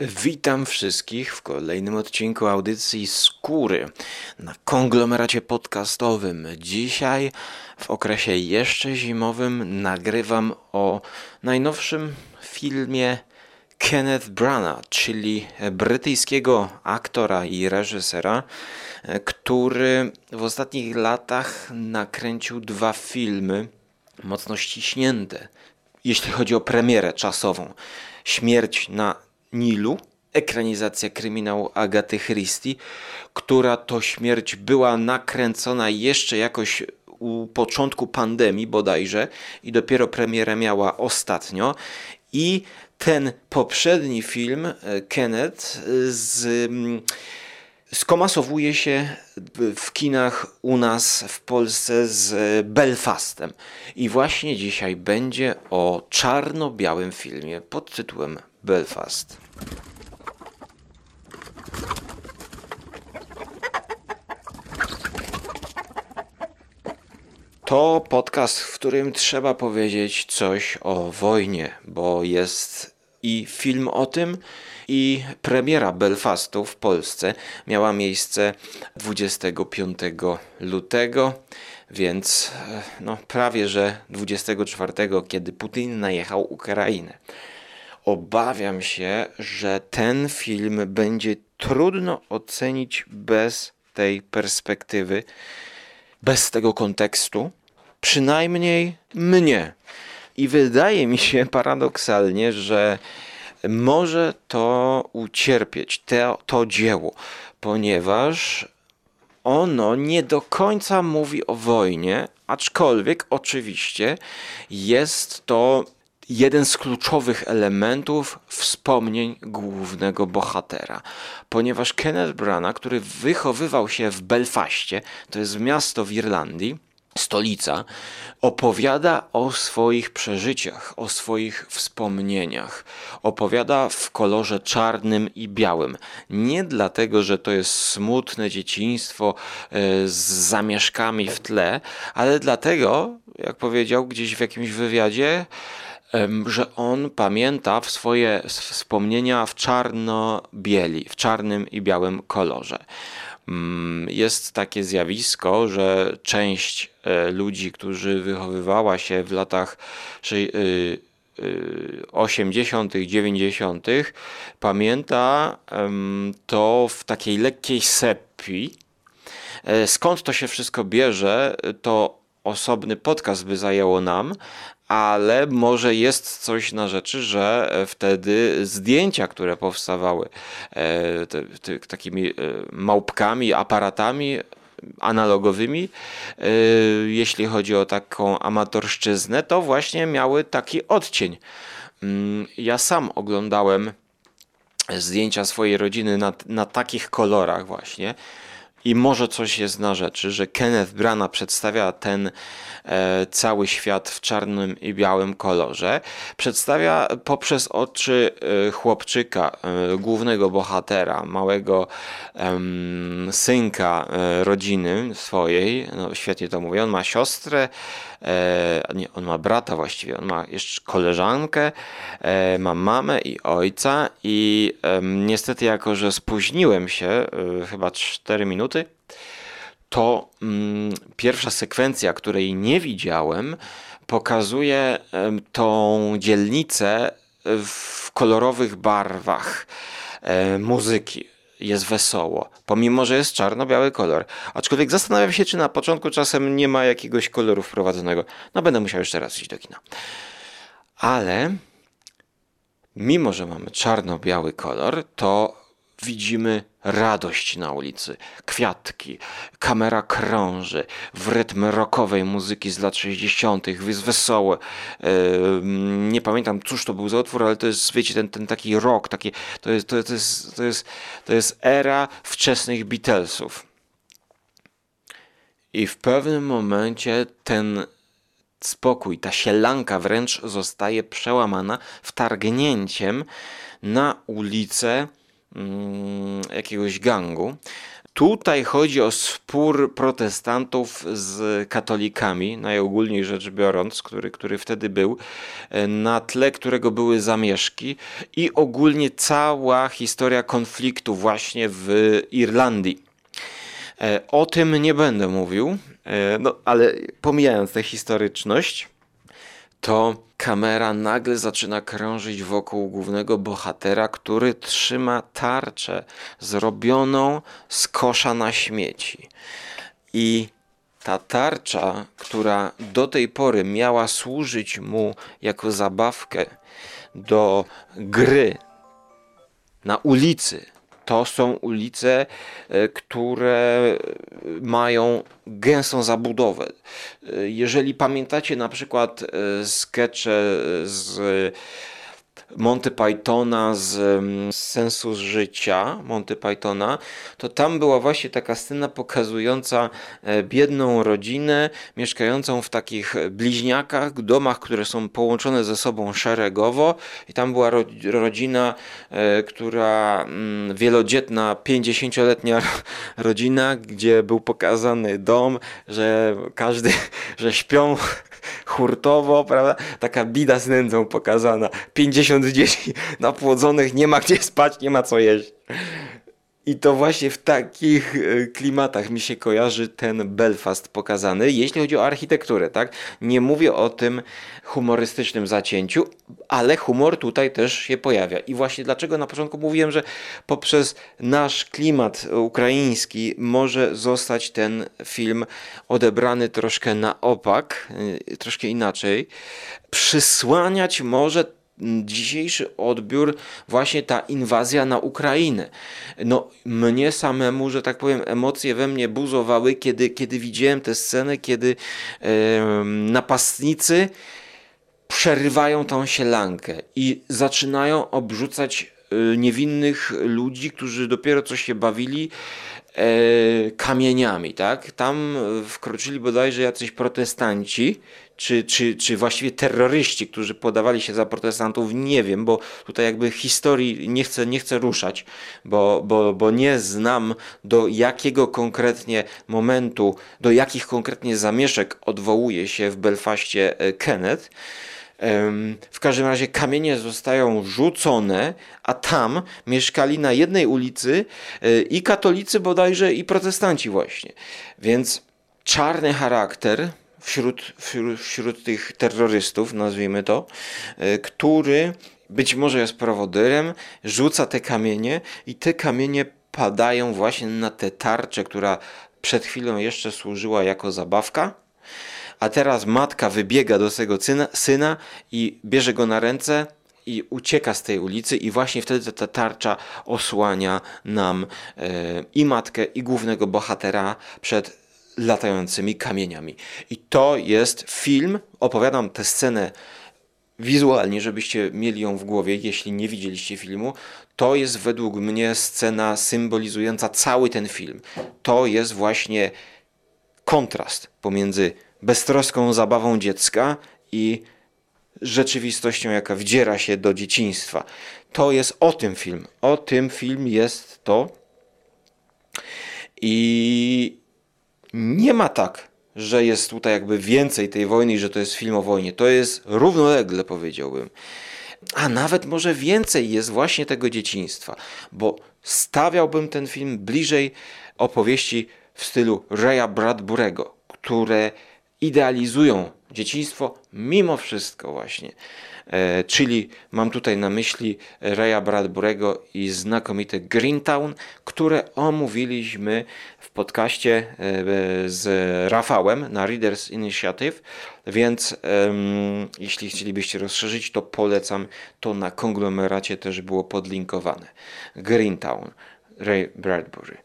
Witam wszystkich w kolejnym odcinku audycji Skóry na konglomeracie podcastowym. Dzisiaj w okresie jeszcze zimowym nagrywam o najnowszym filmie Kenneth Branagh, czyli brytyjskiego aktora i reżysera, który w ostatnich latach nakręcił dwa filmy mocno ściśnięte, jeśli chodzi o premierę czasową. Śmierć na Nilu, ekranizacja kryminału Agaty Christie, która to śmierć była nakręcona jeszcze jakoś u początku pandemii bodajże i dopiero premierę miała ostatnio i ten poprzedni film e, Kenneth z mm, skomasowuje się w kinach u nas w Polsce z Belfastem. I właśnie dzisiaj będzie o czarno-białym filmie pod tytułem Belfast. To podcast, w którym trzeba powiedzieć coś o wojnie, bo jest i film o tym, i premiera Belfastu w Polsce miała miejsce 25 lutego, więc e, no, prawie że 24, kiedy Putin najechał Ukrainę. Obawiam się, że ten film będzie trudno ocenić bez tej perspektywy, bez tego kontekstu, przynajmniej mnie. I wydaje mi się paradoksalnie, że może to ucierpieć, to, to dzieło, ponieważ ono nie do końca mówi o wojnie, aczkolwiek oczywiście jest to jeden z kluczowych elementów wspomnień głównego bohatera. Ponieważ Kenneth Branagh, który wychowywał się w Belfaście, to jest miasto w Irlandii, stolica, opowiada o swoich przeżyciach, o swoich wspomnieniach. Opowiada w kolorze czarnym i białym. Nie dlatego, że to jest smutne dzieciństwo e, z zamieszkami w tle, ale dlatego, jak powiedział gdzieś w jakimś wywiadzie, że on pamięta w swoje wspomnienia w czarno-bieli, w czarnym i białym kolorze. Mm, jest takie zjawisko, że część e, ludzi, którzy wychowywała się w latach 80., 90., y, y, pamięta to w takiej lekkiej sepii. E, skąd to się wszystko bierze, to osobny podcast by zajęło nam, ale może jest coś na rzeczy, że wtedy zdjęcia, które powstawały e, te, te, takimi e, małpkami, aparatami analogowymi, e, jeśli chodzi o taką amatorszczyznę, to właśnie miały taki odcień. Mm, ja sam oglądałem zdjęcia swojej rodziny na, na takich kolorach właśnie. I może coś jest na rzeczy, że Kenneth Branagh przedstawia ten e, cały świat w czarnym i białym kolorze. Przedstawia poprzez oczy e, chłopczyka, e, głównego bohatera, małego synka e, rodziny swojej. No, świetnie to mówię. On ma siostrę, e, nie, on ma brata właściwie, on ma jeszcze koleżankę, e, ma mamę i ojca i niestety jako, że spóźniłem się chyba 4 minuty, to mm, pierwsza sekwencja, której nie widziałem, pokazuje tą dzielnicę w kolorowych barwach e, muzyki. Jest wesoło, pomimo że jest czarno-biały kolor. Aczkolwiek zastanawiam się, czy na początku czasem nie ma jakiegoś koloru wprowadzonego. No, będę musiał jeszcze raz iść do kina. Ale mimo, że mamy czarno-biały kolor, to widzimy radość na ulicy, kwiatki, kamera krąży w rytm rockowej muzyki z lat 60., jest wesołe. Nie pamiętam, cóż to był za utwór, ale to jest, wiecie, ten, ten taki rock, taki, to, jest, to, jest, to, jest, to jest era wczesnych Beatlesów. I w pewnym momencie ten spokój, ta sielanka wręcz zostaje przełamana wtargnięciem na ulicę jakiegoś gangu, Tutaj chodzi o spór protestantów z katolikami, najogólniej rzecz biorąc, który, który wtedy był, e, na tle którego były zamieszki i ogólnie cała historia konfliktu właśnie w Irlandii. E, o tym nie będę mówił, e, no, ale pomijając tę historyczność, to kamera nagle zaczyna krążyć wokół głównego bohatera, który trzyma tarczę zrobioną z kosza na śmieci. I ta tarcza, która do tej pory miała służyć mu jako zabawkę do gry na ulicy, to są ulice, e, które mają gęstą zabudowę. E, jeżeli pamiętacie na przykład e, skecze z Monty Pythona z, z sensu życia Monty Pythona, to tam była właśnie taka scena pokazująca e, biedną rodzinę mieszkającą w takich bliźniakach, domach, które są połączone ze sobą szeregowo. I tam była ro, rodzina, e, która mm, wielodzietna, 50-letnia rodzina, gdzie był pokazany dom, że każdy, że śpią hurtowo, prawda? Taka bida z nędzą pokazana. 50 dzieci napłodzonych, nie ma gdzie spać, nie ma co jeść. I to właśnie w takich e, klimatach mi się kojarzy ten Belfast pokazany, jeśli chodzi o architekturę, tak? Nie mówię o tym humorystycznym zacięciu, ale humor tutaj też się pojawia. I właśnie dlaczego na początku mówiłem, że poprzez nasz klimat ukraiński może zostać ten film odebrany troszkę na opak, e, troszkę inaczej. Przysłaniać może dzisiejszy odbiór właśnie ta inwazja na Ukrainę. No mnie samemu, że tak powiem, emocje we mnie buzowały, kiedy, kiedy widziałem tę scenę, kiedy e, napastnicy przerywają tą sielankę i zaczynają obrzucać e, niewinnych ludzi, którzy dopiero co się bawili e, kamieniami, tak? Tam wkroczyli bodajże jacyś protestanci, czy, czy, czy właściwie terroryści, którzy podawali się za protestantów, nie wiem, bo tutaj jakby historii nie chcę, nie chcę ruszać, bo, bo, bo nie znam do jakiego konkretnie momentu, do jakich konkretnie zamieszek odwołuje się w Belfaście e, Kenneth. W każdym razie kamienie zostają rzucone, a tam mieszkali na jednej ulicy e, i katolicy bodajże, i protestanci właśnie. Więc czarny charakter wśród, wśród, wśród tych terrorystów, nazwijmy to, e, który być może jest prowodyrem, rzuca te kamienie i te kamienie padają właśnie na tę tarczę, która przed chwilą jeszcze służyła jako zabawka. A teraz matka wybiega do swojego syna, syna i bierze go na ręce i ucieka z tej ulicy i właśnie wtedy ta tarcza osłania nam e, i matkę i głównego bohatera przed latającymi kamieniami. I to jest film, opowiadam tę scenę wizualnie, żebyście mieli ją w głowie, jeśli nie widzieliście filmu. To jest według mnie scena symbolizująca cały ten film. To jest właśnie kontrast pomiędzy beztroską zabawą dziecka i rzeczywistością, jaka wdziera się do dzieciństwa. To jest o tym film. O tym film jest to. I nie ma tak, że jest tutaj jakby więcej tej wojny i że to jest film o wojnie. To jest równolegle, powiedziałbym. A nawet może więcej jest właśnie tego dzieciństwa, bo stawiałbym ten film bliżej opowieści w stylu Raya Bradburego, które idealizują dzieciństwo mimo wszystko właśnie. E, czyli mam tutaj na myśli Raya Bradburego i znakomite Greentown, które omówiliśmy w podcaście e, z Rafałem na Readers Initiative, więc um, jeśli chcielibyście rozszerzyć, to polecam to na konglomeracie też było podlinkowane. Greentown, Ray Bradbury.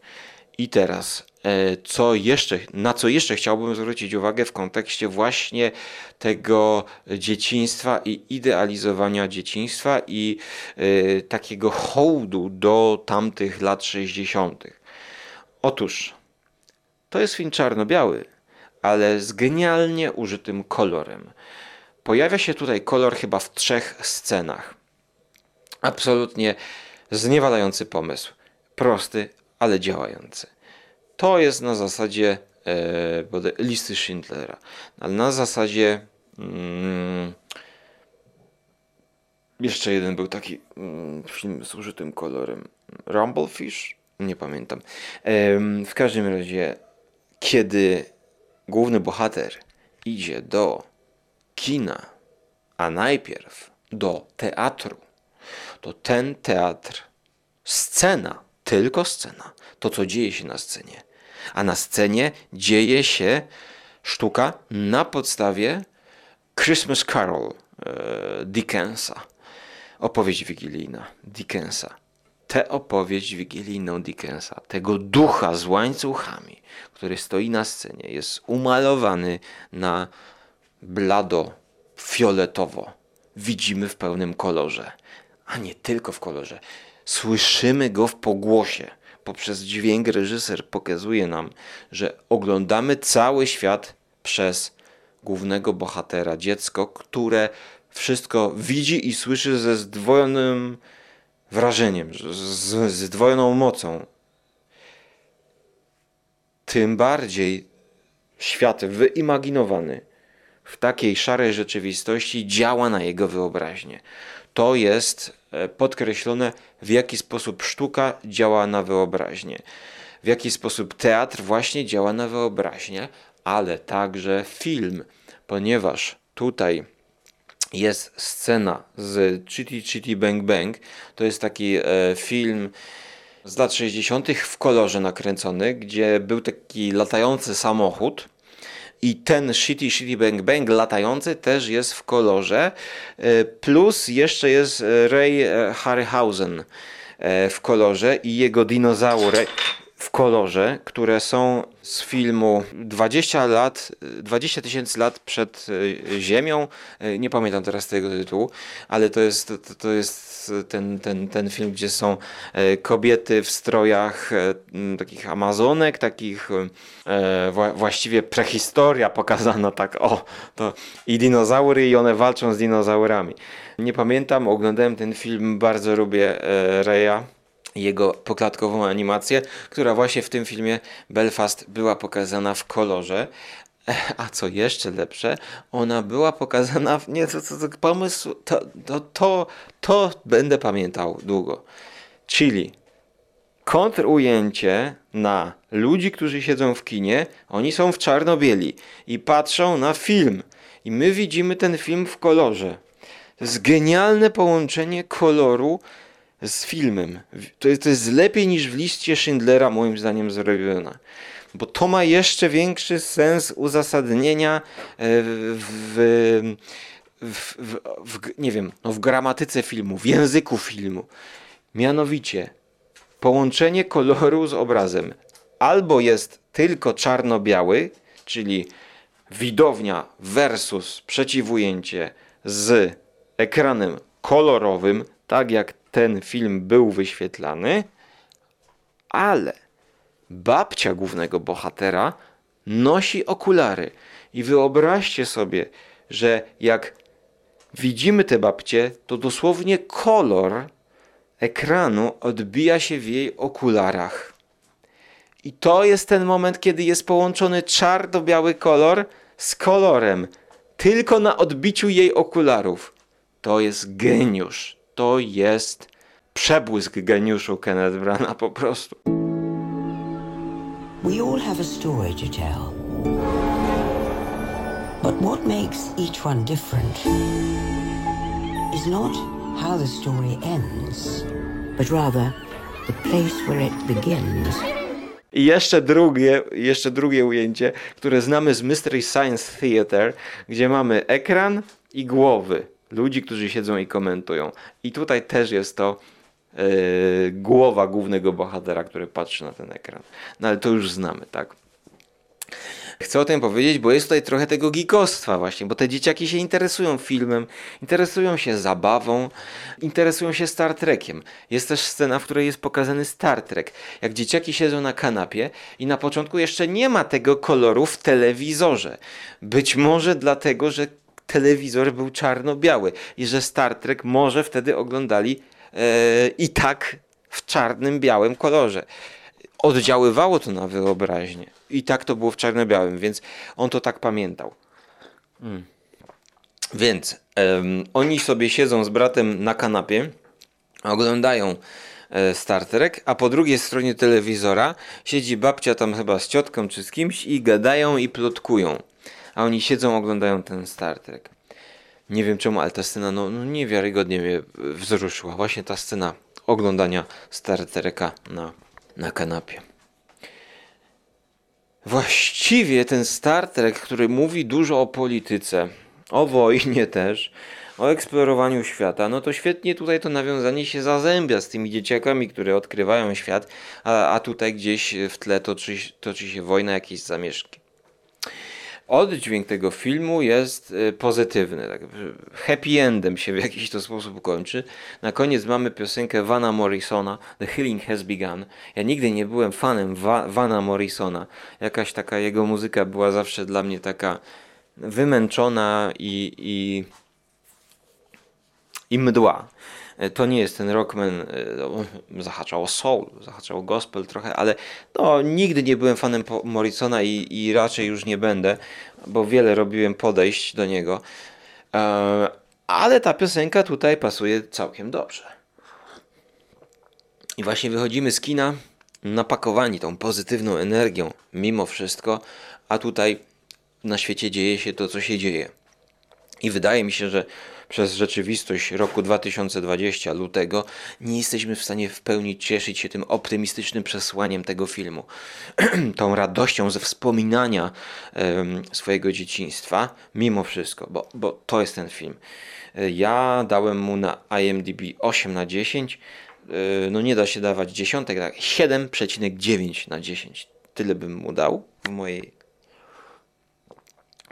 I teraz E, co jeszcze, na co jeszcze chciałbym zwrócić uwagę w kontekście właśnie tego dzieciństwa i idealizowania dzieciństwa i y, takiego hołdu do tamtych lat 60. Otóż to jest film czarno-biały, ale z genialnie użytym kolorem. Pojawia się tutaj kolor chyba w trzech scenach. Absolutnie zniewalający pomysł. Prosty, ale działający. To jest na zasadzie e, listy Schindlera, ale na zasadzie mm, jeszcze jeden był taki mm, film z użytym kolorem. Rumblefish? Nie pamiętam. E, w każdym razie, kiedy główny bohater idzie do kina, a najpierw do teatru, to ten teatr, scena, tylko scena, to co dzieje się na scenie, a na scenie dzieje się sztuka na podstawie Christmas Carol e, Dickensa, opowieść wigilijna Dickensa. Tę opowieść wigilijną Dickensa, tego ducha z łańcuchami, który stoi na scenie, jest umalowany na blado, fioletowo. Widzimy w pełnym kolorze, a nie tylko w kolorze. Słyszymy go w pogłosie. Poprzez dźwięk reżyser pokazuje nam, że oglądamy cały świat przez głównego bohatera, dziecko, które wszystko widzi i słyszy ze zdwojonym wrażeniem, z zdwojoną mocą. Tym bardziej świat wyimaginowany w takiej szarej rzeczywistości działa na jego wyobraźnię. To jest E, podkreślone, w jaki sposób sztuka działa na wyobraźnię, w jaki sposób teatr właśnie działa na wyobraźnię, ale także film, ponieważ tutaj jest scena z Chitty Chitty Bang Bang. To jest taki e, film z lat 60. w kolorze nakręcony, gdzie był taki latający samochód i ten Shitty Shitty Bang Bang latający też jest w kolorze. E, plus jeszcze jest Ray e, Harryhausen e, w kolorze i jego dinozaury w kolorze, które są z filmu 20 lat, 20 tysięcy lat przed Ziemią. Nie pamiętam teraz tego tytułu, ale to jest, to, to jest ten, ten, ten film, gdzie są kobiety w strojach takich amazonek, takich właściwie prehistoria pokazana tak, o, to i dinozaury i one walczą z dinozaurami. Nie pamiętam, oglądałem ten film, bardzo lubię Reya jego poklatkową animację, która właśnie w tym filmie Belfast była pokazana w kolorze. A co jeszcze lepsze, ona była pokazana w. Nie, to, to, to pomysł. To, to, to, to będę pamiętał długo. Czyli kontrujęcie na ludzi, którzy siedzą w kinie, oni są w czarno-bieli i patrzą na film. I my widzimy ten film w kolorze. To jest genialne połączenie koloru z filmem. To jest, to jest lepiej niż w liście Schindlera, moim zdaniem, zrobione. Bo to ma jeszcze większy sens uzasadnienia e, w, w, w, w nie wiem, no w gramatyce filmu, w języku filmu. Mianowicie, połączenie koloru z obrazem. Albo jest tylko czarno-biały, czyli widownia versus przeciwujęcie z ekranem kolorowym, tak jak ten film był wyświetlany, ale babcia głównego bohatera nosi okulary. I wyobraźcie sobie, że jak widzimy tę babcię, to dosłownie kolor ekranu odbija się w jej okularach. I to jest ten moment, kiedy jest połączony czarno-biały kolor z kolorem, tylko na odbiciu jej okularów. To jest geniusz to jest przebłysk geniuszu Kenneth Brana po prostu. We all have a story to tell. But what makes each one different is not how the story ends, but rather the place where it begins. I jeszcze drugie, jeszcze drugie ujęcie, które znamy z Mystery Science Theater, gdzie mamy ekran i głowy ludzi, którzy siedzą i komentują. I tutaj też jest to yy, głowa głównego bohatera, który patrzy na ten ekran. No ale to już znamy, tak? Chcę o tym powiedzieć, bo jest tutaj trochę tego gikostwa właśnie, bo te dzieciaki się interesują filmem, interesują się zabawą, interesują się Star Trekiem. Jest też scena, w której jest pokazany Star Trek. Jak dzieciaki siedzą na kanapie i na początku jeszcze nie ma tego koloru w telewizorze. Być może dlatego, że telewizor był czarno-biały i że Star Trek może wtedy oglądali e, i tak w czarnym, białym kolorze. oddziaływało to na wyobraźnię. I tak to było w czarno-białym, więc on to tak pamiętał. Hmm. Więc um, oni sobie siedzą z bratem na kanapie, oglądają e, Star Trek, a po drugiej stronie telewizora siedzi babcia tam chyba z ciotką czy z kimś i gadają i plotkują. A oni siedzą, oglądają ten Star Trek. Nie wiem czemu, ale ta scena no, no niewiarygodnie mnie wzruszyła. Właśnie ta scena oglądania Star Treka na, na kanapie. Właściwie ten Star Trek, który mówi dużo o polityce, o wojnie też, o eksplorowaniu świata, no to świetnie tutaj to nawiązanie się zazębia z tymi dzieciakami, które odkrywają świat, a, a tutaj gdzieś w tle toczy, toczy się wojna, jakieś zamieszki oddźwięk tego filmu jest y, pozytywny. Tak, happy endem się w jakiś to sposób kończy. Na koniec mamy piosenkę Vana Morrisona, The Healing Has Begun. Ja nigdy nie byłem fanem Va Vana Morrisona. Jakaś taka jego muzyka była zawsze dla mnie taka wymęczona i, i, i mdła. E, to nie jest ten rockman, e, zahaczał o soul, zahaczał o gospel trochę, ale no, nigdy nie byłem fanem Morrisona i, i raczej już nie będę, bo wiele robiłem podejść do niego. E, ale ta piosenka tutaj pasuje całkiem dobrze. I właśnie wychodzimy z kina napakowani tą pozytywną energią, mimo wszystko, a tutaj na świecie dzieje się to, co się dzieje. I wydaje mi się, że przez rzeczywistość roku 2020, lutego, nie jesteśmy w stanie w pełni cieszyć się tym optymistycznym przesłaniem tego filmu. Tą radością ze wspominania um, swojego dzieciństwa, mimo wszystko, bo, bo to jest ten film. Ja dałem mu na IMDb 8 na 10. E, no nie da się dawać dziesiątek, tak 7,9 na 10. Tyle bym mu dał w mojej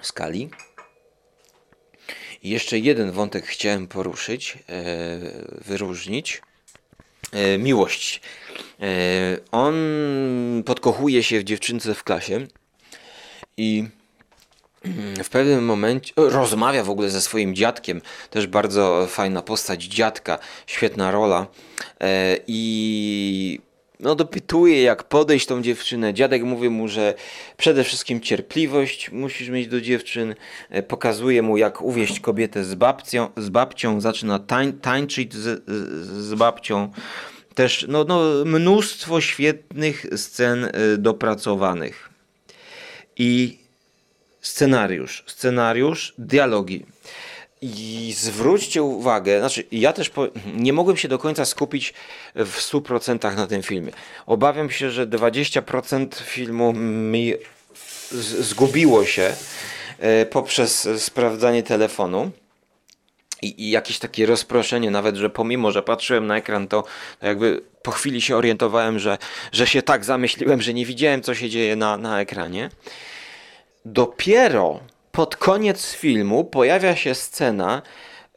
skali. Jeszcze jeden wątek chciałem poruszyć, e, wyróżnić. E, miłość. E, on podkochuje się w dziewczynce w klasie i w pewnym momencie rozmawia w ogóle ze swoim dziadkiem, też bardzo fajna postać dziadka, świetna rola i no dopytuje jak podejść tą dziewczynę. Dziadek mówi mu, że przede wszystkim cierpliwość musisz mieć do dziewczyn. E, pokazuje mu jak uwieść kobietę z babcią, z babcią zaczyna tań, tańczyć z, z babcią. Też no, no, mnóstwo świetnych scen e, dopracowanych. I scenariusz, scenariusz, dialogi. I zwróćcie uwagę, znaczy ja też po, nie mogłem się do końca skupić w 100% na tym filmie. Obawiam się, że 20% filmu mi zgubiło się e, poprzez sprawdzanie telefonu. I, I, jakieś takie rozproszenie, nawet że pomimo, że patrzyłem na ekran, to, to jakby po chwili się orientowałem, że, że się tak zamyśliłem, że nie widziałem, co się dzieje na, na ekranie. Dopiero pod koniec filmu pojawia się scena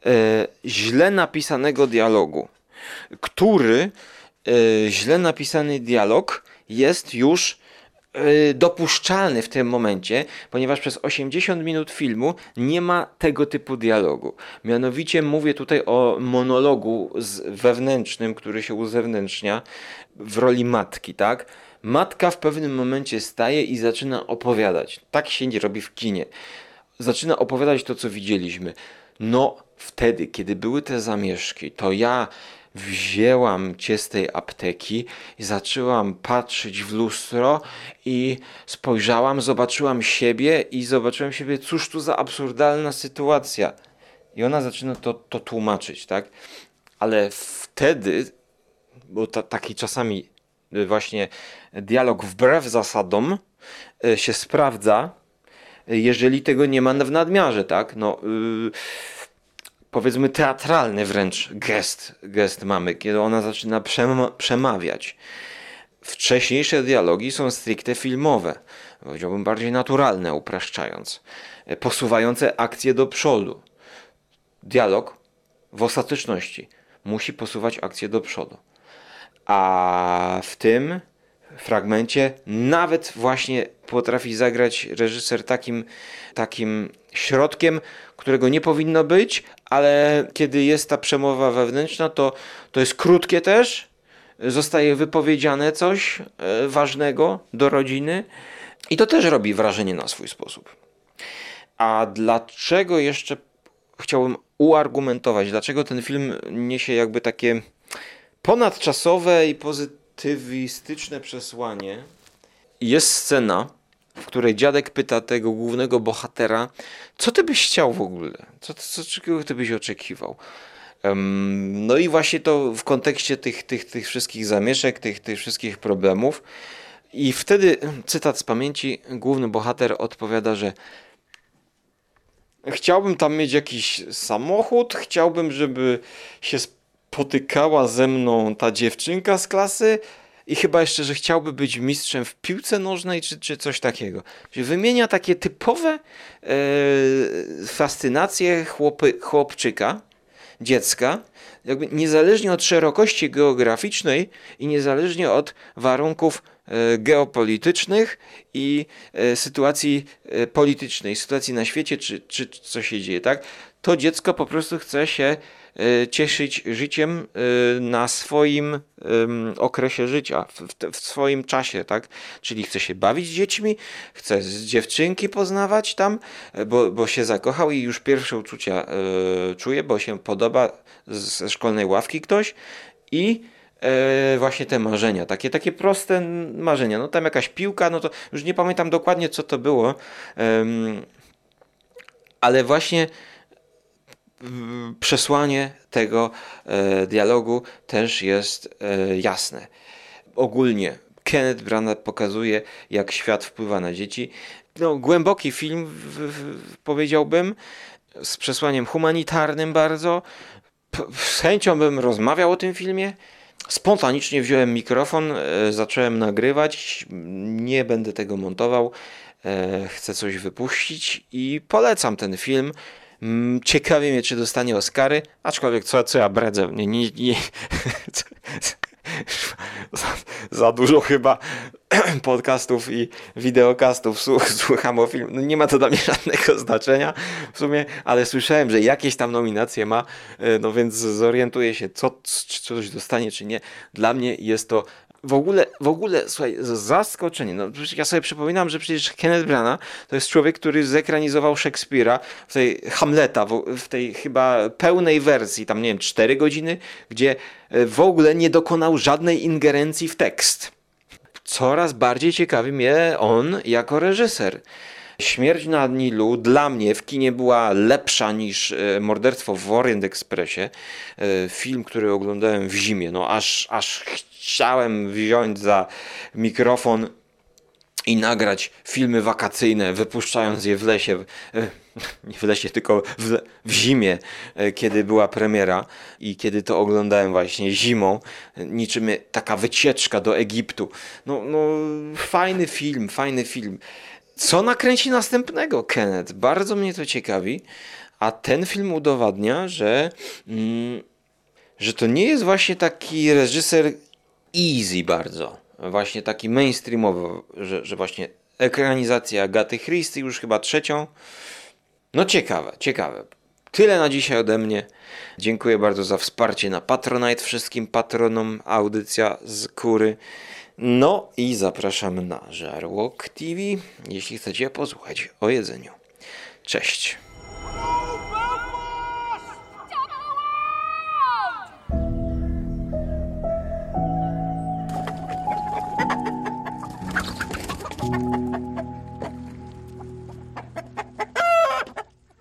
e, źle napisanego dialogu, który e, źle napisany dialog jest już e, dopuszczalny w tym momencie, ponieważ przez 80 minut filmu nie ma tego typu dialogu. Mianowicie mówię tutaj o monologu wewnętrznym, który się uzewnętrznia w roli matki, tak? Matka w pewnym momencie staje i zaczyna opowiadać. Tak się nie robi w kinie zaczyna opowiadać to, co widzieliśmy. No, wtedy, kiedy były te zamieszki, to ja wzięłam cię z tej apteki zaczęłam patrzeć w lustro i spojrzałam, zobaczyłam siebie i zobaczyłam siebie, cóż tu za absurdalna sytuacja. I ona zaczyna to, to tłumaczyć, tak? Ale wtedy, bo ta, taki czasami właśnie dialog wbrew zasadom e, się sprawdza, jeżeli tego nie ma w nadmiarze, tak? No, yy, powiedzmy teatralny wręcz gest, gest mamy, kiedy ona zaczyna przemawiać. Wcześniejsze dialogi są stricte filmowe, powiedziałbym bardziej naturalne, upraszczając, posuwające akcję do przodu. Dialog w ostateczności musi posuwać akcję do przodu. A w tym fragmencie. Nawet właśnie potrafi zagrać reżyser takim, takim środkiem, którego nie powinno być, ale kiedy jest ta przemowa wewnętrzna, to, to jest krótkie też, zostaje wypowiedziane coś e, ważnego do rodziny. I to też robi wrażenie na swój sposób. A dlaczego jeszcze chciałbym uargumentować, dlaczego ten film niesie jakby takie ponadczasowe i pozytywistyczne przesłanie? Jest scena, w której dziadek pyta tego głównego bohatera, co ty byś chciał w ogóle? Co, co, czego ty byś oczekiwał? Um, no i właśnie to w kontekście tych, tych, tych wszystkich zamieszek, tych, tych wszystkich problemów. I wtedy, cytat z pamięci, główny bohater odpowiada, że chciałbym tam mieć jakiś samochód, chciałbym, żeby się spotykała ze mną ta dziewczynka z klasy, i chyba jeszcze, że chciałby być mistrzem w piłce nożnej, czy, czy coś takiego. Wymienia takie typowe e, fascynacje chłopy, chłopczyka, dziecka, jakby niezależnie od szerokości geograficznej i niezależnie od warunków geopolitycznych i e, sytuacji e, politycznej, sytuacji na świecie, czy, czy co się dzieje, tak? To dziecko po prostu chce się cieszyć życiem na swoim okresie życia, w, swoim czasie, tak? Czyli chce się bawić z dziećmi, chce z dziewczynki poznawać tam, bo, bo się zakochał i już pierwsze uczucia czuje, bo się podoba ze szkolnej ławki ktoś i właśnie te marzenia, takie, takie proste marzenia. No tam jakaś piłka, no to już nie pamiętam dokładnie co to było, ale właśnie przesłanie tego e, dialogu też jest e, jasne. Ogólnie Kenneth Branagh pokazuje, jak świat wpływa na dzieci. No, głęboki film, w, w, powiedziałbym, z przesłaniem humanitarnym bardzo. P z chęcią bym rozmawiał o tym filmie. Spontanicznie wziąłem mikrofon, e, zacząłem nagrywać. Nie będę tego montował. E, chcę coś wypuścić i polecam ten film. Mm, ciekawie mnie, czy dostanie Oscary, aczkolwiek co, co ja bredzę, nie, nie, nie. za, za, dużo chyba podcastów i wideokastów słucham o film. No nie ma to dla mnie żadnego znaczenia w sumie, ale słyszałem, że jakieś tam nominacje ma, e, no więc zorientuję się, co, czy coś dostanie, czy nie. Dla mnie jest to w ogóle, w ogóle, słuchaj, zaskoczenie. No, ja sobie przypominam, że przecież Kenneth Branagh to jest człowiek, który zekranizował Szekspira w tej Hamleta, w, w, tej chyba pełnej wersji, tam nie wiem, 4 godziny, gdzie e, w ogóle nie dokonał żadnej ingerencji w tekst. Coraz bardziej ciekawi mnie on jako reżyser. Śmierć na Nilu dla mnie w kinie była lepsza niż e, Morderstwo w Orient Expressie. E, film, który oglądałem w zimie. No aż, aż chciałem wziąć za mikrofon i nagrać filmy wakacyjne, wypuszczając je w lesie, e, nie w lesie, tylko w, w, zimie, kiedy była premiera i kiedy to oglądałem właśnie zimą, niczym taka wycieczka do Egiptu. No, no fajny film, fajny film. Co nakręci następnego Kenneth? Bardzo mnie to ciekawi. A ten film udowadnia, że, mm, że to nie jest właśnie taki reżyser easy bardzo. Właśnie taki mainstreamowy, że, że właśnie ekranizacja Agaty Christie już chyba trzecią. No ciekawe, ciekawe. Tyle na dzisiaj ode mnie. Dziękuję bardzo za wsparcie na Patronite wszystkim patronom. Audycja z kury. No i zapraszam na Żarłok TV, jeśli chcecie posłuchać o jedzeniu. Cześć.